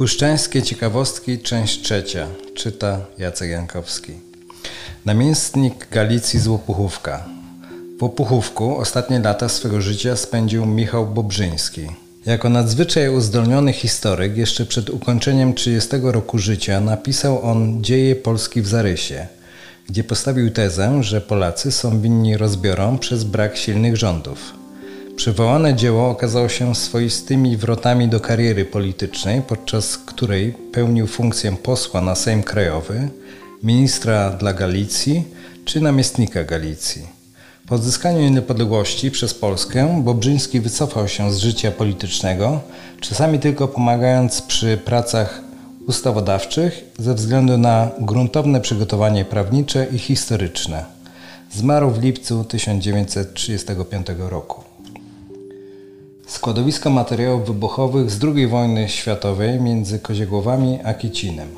Puszczańskie ciekawostki, część trzecia. Czyta Jacek Jankowski. Namiestnik Galicji z Łopuchówka. W Łopuchówku ostatnie lata swego życia spędził Michał Bobrzyński. Jako nadzwyczaj uzdolniony historyk jeszcze przed ukończeniem 30 roku życia napisał on Dzieje Polski w zarysie, gdzie postawił tezę, że Polacy są winni rozbiorom przez brak silnych rządów. Przywołane dzieło okazało się swoistymi wrotami do kariery politycznej, podczas której pełnił funkcję posła na Sejm Krajowy, ministra dla Galicji czy namiestnika Galicji. Po odzyskaniu niepodległości przez Polskę Bobrzyński wycofał się z życia politycznego, czasami tylko pomagając przy pracach ustawodawczych ze względu na gruntowne przygotowanie prawnicze i historyczne. Zmarł w lipcu 1935 roku. Składowisko materiałów wybuchowych z II wojny światowej między Koziegłowami a Kicinem.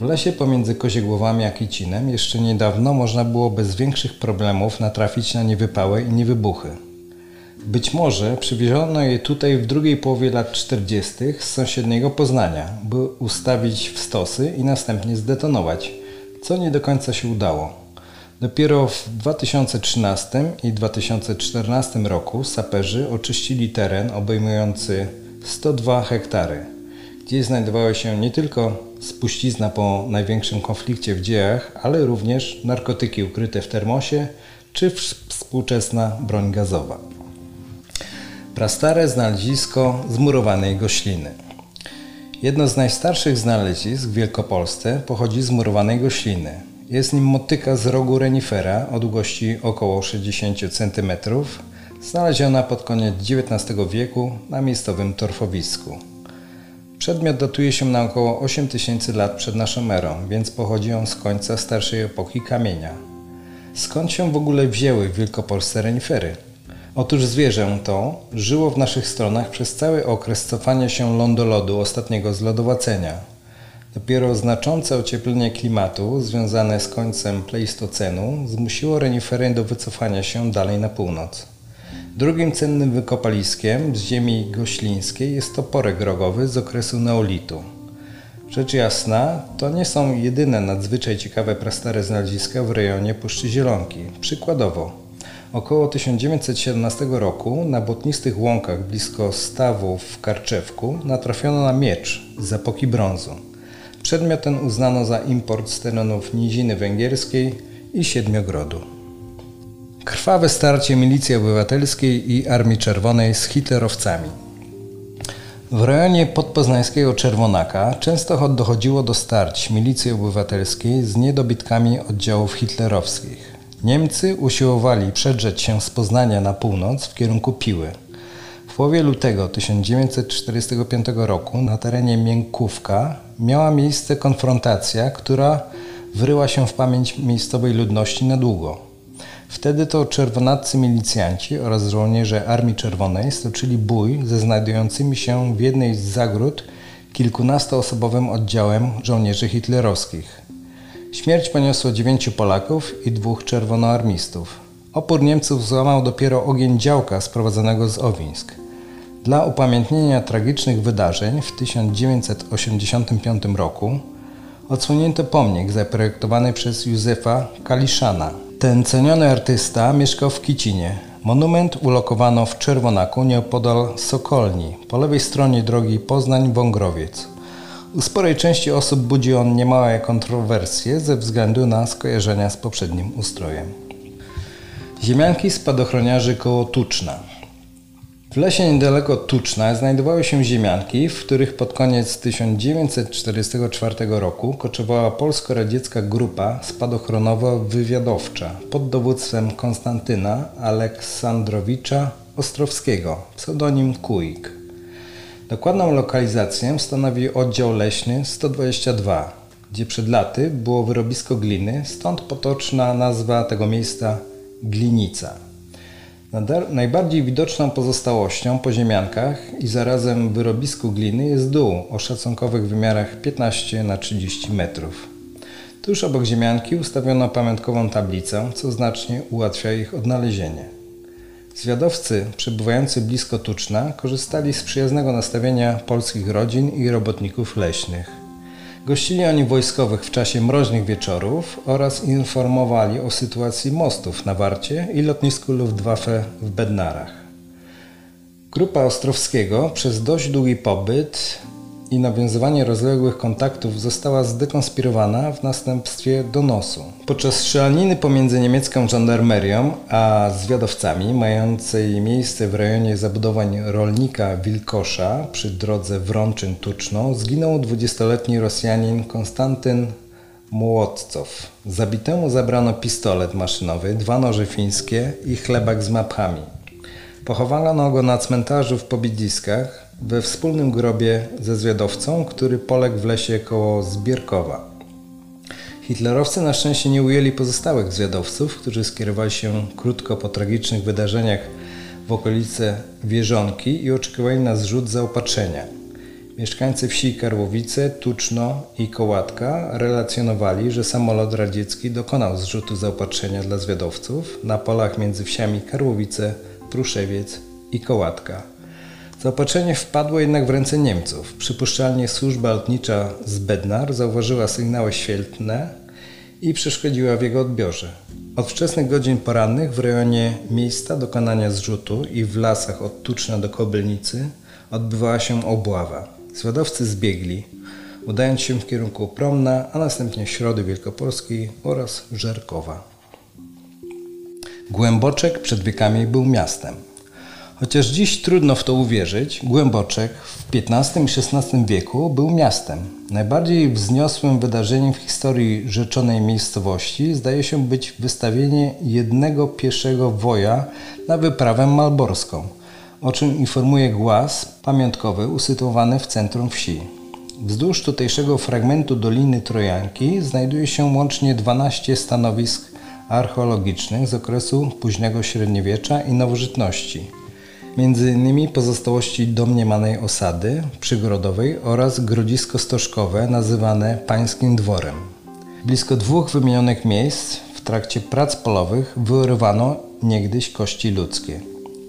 W lesie pomiędzy Koziegłowami a Kicinem jeszcze niedawno można było bez większych problemów natrafić na niewypałe i niewybuchy. Być może przywieziono je tutaj w drugiej połowie lat 40. z sąsiedniego Poznania, by ustawić w stosy i następnie zdetonować, co nie do końca się udało. Dopiero w 2013 i 2014 roku saperzy oczyścili teren obejmujący 102 hektary, gdzie znajdowała się nie tylko spuścizna po największym konflikcie w dziejach, ale również narkotyki ukryte w termosie czy współczesna broń gazowa. Prastare znalezisko zmurowanej gośliny. Jedno z najstarszych znalezisk w Wielkopolsce pochodzi z murowanej gośliny – jest nim motyka z rogu renifera o długości około 60 cm, znaleziona pod koniec XIX wieku na miejscowym torfowisku. Przedmiot datuje się na około 8000 lat przed naszą erą, więc pochodzi on z końca starszej epoki kamienia. Skąd się w ogóle wzięły w renifery? Otóż zwierzę to żyło w naszych stronach przez cały okres cofania się lądolodu ostatniego zlodowacenia, Dopiero znaczące ocieplenie klimatu związane z końcem Pleistocenu zmusiło renifery do wycofania się dalej na północ. Drugim cennym wykopaliskiem z ziemi goślińskiej jest toporek rogowy z okresu neolitu. Rzecz jasna, to nie są jedyne nadzwyczaj ciekawe prastare znaleziska w rejonie Puszczy Zielonki. Przykładowo, około 1917 roku na błotnistych łąkach blisko stawów w Karczewku natrafiono na miecz z epoki brązu. Przedmiot ten uznano za import z terenów Niziny Węgierskiej i Siedmiogrodu. Krwawe starcie milicji obywatelskiej i Armii Czerwonej z hitlerowcami. W rejonie podpoznańskiego Czerwonaka często dochodziło do starć milicji obywatelskiej z niedobitkami oddziałów hitlerowskich. Niemcy usiłowali przedrzeć się z Poznania na północ w kierunku Piły. W połowie lutego 1945 roku na terenie Miękówka miała miejsce konfrontacja, która wryła się w pamięć miejscowej ludności na długo. Wtedy to czerwonaccy milicjanci oraz żołnierze Armii Czerwonej stoczyli bój ze znajdującymi się w jednej z zagród kilkunastoosobowym oddziałem żołnierzy hitlerowskich. Śmierć poniosło dziewięciu Polaków i dwóch czerwonoarmistów. Opór Niemców złamał dopiero ogień działka sprowadzonego z Owińsk. Dla upamiętnienia tragicznych wydarzeń w 1985 roku odsłonięto pomnik zaprojektowany przez Józefa Kaliszana. Ten ceniony artysta mieszkał w Kicinie. Monument ulokowano w Czerwonaku nieopodal Sokolni, po lewej stronie drogi Poznań-Wągrowiec. U sporej części osób budzi on niemałe kontrowersje ze względu na skojarzenia z poprzednim ustrojem. Ziemianki spadochroniarzy koło Tuczna – w lesie niedaleko Tuczna znajdowały się ziemianki, w których pod koniec 1944 roku koczowała polsko-radziecka grupa spadochronowo-wywiadowcza pod dowództwem Konstantyna Aleksandrowicza Ostrowskiego, pseudonim Kuik. Dokładną lokalizację stanowi oddział leśny 122, gdzie przed laty było wyrobisko gliny, stąd potoczna nazwa tego miejsca Glinica. Najbardziej widoczną pozostałością po ziemiankach i zarazem wyrobisku gliny jest dół o szacunkowych wymiarach 15 na 30 metrów. Tuż obok ziemianki ustawiono pamiątkową tablicę, co znacznie ułatwia ich odnalezienie. Zwiadowcy przebywający blisko Tuczna korzystali z przyjaznego nastawienia polskich rodzin i robotników leśnych. Gościli oni wojskowych w czasie mroźnych wieczorów oraz informowali o sytuacji mostów na Warcie i lotnisku Luftwaffe w Bednarach. Grupa Ostrowskiego przez dość długi pobyt i nawiązywanie rozległych kontaktów została zdekonspirowana w następstwie donosu. Podczas strzelaniny pomiędzy niemiecką żandarmerią a zwiadowcami mającej miejsce w rejonie zabudowań rolnika Wilkosza przy drodze Wrączyn-Tuczno zginął 20-letni Rosjanin Konstantyn Młodcow. Zabitemu zabrano pistolet maszynowy, dwa noże fińskie i chlebak z mapami. Pochowano go na cmentarzu w Pobiedziskach we wspólnym grobie ze zwiadowcą, który poległ w lesie koło Zbierkowa. Hitlerowcy na szczęście nie ujęli pozostałych zwiadowców, którzy skierowali się krótko po tragicznych wydarzeniach w okolice Wieżonki i oczekiwali na zrzut zaopatrzenia. Mieszkańcy wsi Karłowice, Tuczno i Kołatka relacjonowali, że samolot radziecki dokonał zrzutu zaopatrzenia dla zwiadowców na polach między wsiami Karłowice, Pruszewiec i Kołatka. Zaopatrzenie wpadło jednak w ręce Niemców. Przypuszczalnie służba lotnicza z Bednar zauważyła sygnały świetlne i przeszkodziła w jego odbiorze. Od wczesnych godzin porannych w rejonie miejsca dokonania zrzutu i w lasach od Tuczna do Kobylnicy odbywała się obława. Zwiadowcy zbiegli, udając się w kierunku Promna, a następnie Środy Wielkopolskiej oraz Żerkowa. Głęboczek przed wiekami był miastem. Chociaż dziś trudno w to uwierzyć, Głęboczek w XV i XVI wieku był miastem. Najbardziej wzniosłym wydarzeniem w historii rzeczonej miejscowości zdaje się być wystawienie jednego pieszego woja na wyprawę malborską, o czym informuje głaz pamiątkowy usytuowany w centrum wsi. Wzdłuż tutejszego fragmentu Doliny Trojanki znajduje się łącznie 12 stanowisk archeologicznych z okresu późnego średniowiecza i nowożytności. Między innymi pozostałości domniemanej osady przygrodowej oraz grodzisko stożkowe nazywane Pańskim Dworem. Blisko dwóch wymienionych miejsc w trakcie prac polowych wyrywano niegdyś kości ludzkie.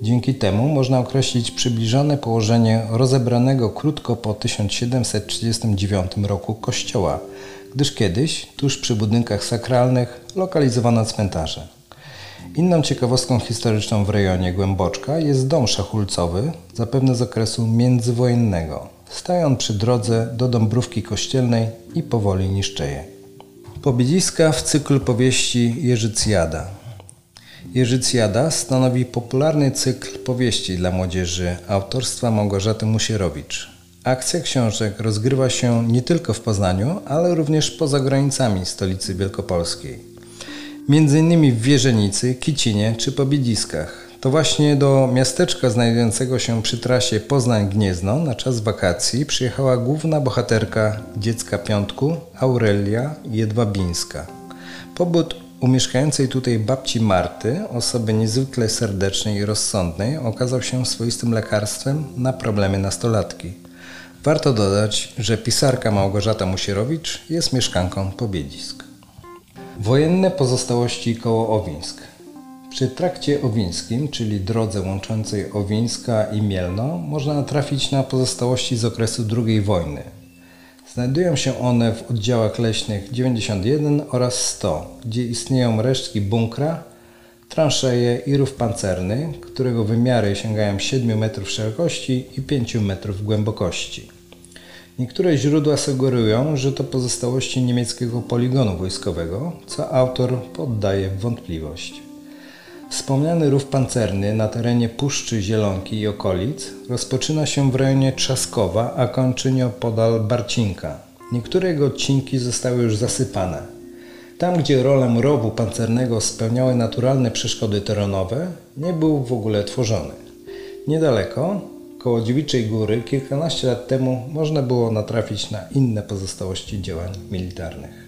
Dzięki temu można określić przybliżone położenie rozebranego krótko po 1739 roku kościoła, gdyż kiedyś, tuż przy budynkach sakralnych, lokalizowano cmentarze. Inną ciekawostką historyczną w rejonie Głęboczka jest dom szachulcowy, zapewne z okresu międzywojennego. Staje on przy drodze do Dąbrówki Kościelnej i powoli niszczeje. Pobiedziska w cyklu powieści Jerzycjada. Jerzycjada stanowi popularny cykl powieści dla młodzieży autorstwa Małgorzaty Musierowicz. Akcja książek rozgrywa się nie tylko w Poznaniu, ale również poza granicami stolicy wielkopolskiej innymi w Wierzenicy, Kicinie czy Pobiedziskach. To właśnie do miasteczka znajdującego się przy trasie Poznań-Gniezno na czas wakacji przyjechała główna bohaterka dziecka piątku Aurelia Jedwabińska. Pobyt u mieszkającej tutaj babci Marty, osoby niezwykle serdecznej i rozsądnej, okazał się swoistym lekarstwem na problemy nastolatki. Warto dodać, że pisarka Małgorzata Musierowicz jest mieszkanką Pobiedzisk. Wojenne pozostałości koło Owińsk. Przy trakcie owińskim, czyli drodze łączącej Owińska i Mielno, można natrafić na pozostałości z okresu II wojny. Znajdują się one w oddziałach leśnych 91 oraz 100, gdzie istnieją resztki bunkra, transzeje i rów pancerny, którego wymiary sięgają 7 metrów szerokości i 5 metrów głębokości. Niektóre źródła sugerują, że to pozostałości niemieckiego poligonu wojskowego, co autor poddaje w wątpliwość. Wspomniany rów pancerny na terenie Puszczy Zielonki i okolic rozpoczyna się w rejonie Trzaskowa, a kończy nieopodal Barcinka. Niektóre jego odcinki zostały już zasypane. Tam, gdzie rolę rowu pancernego spełniały naturalne przeszkody terenowe, nie był w ogóle tworzony. Niedaleko Koło Dziewiczej Góry kilkanaście lat temu można było natrafić na inne pozostałości działań militarnych.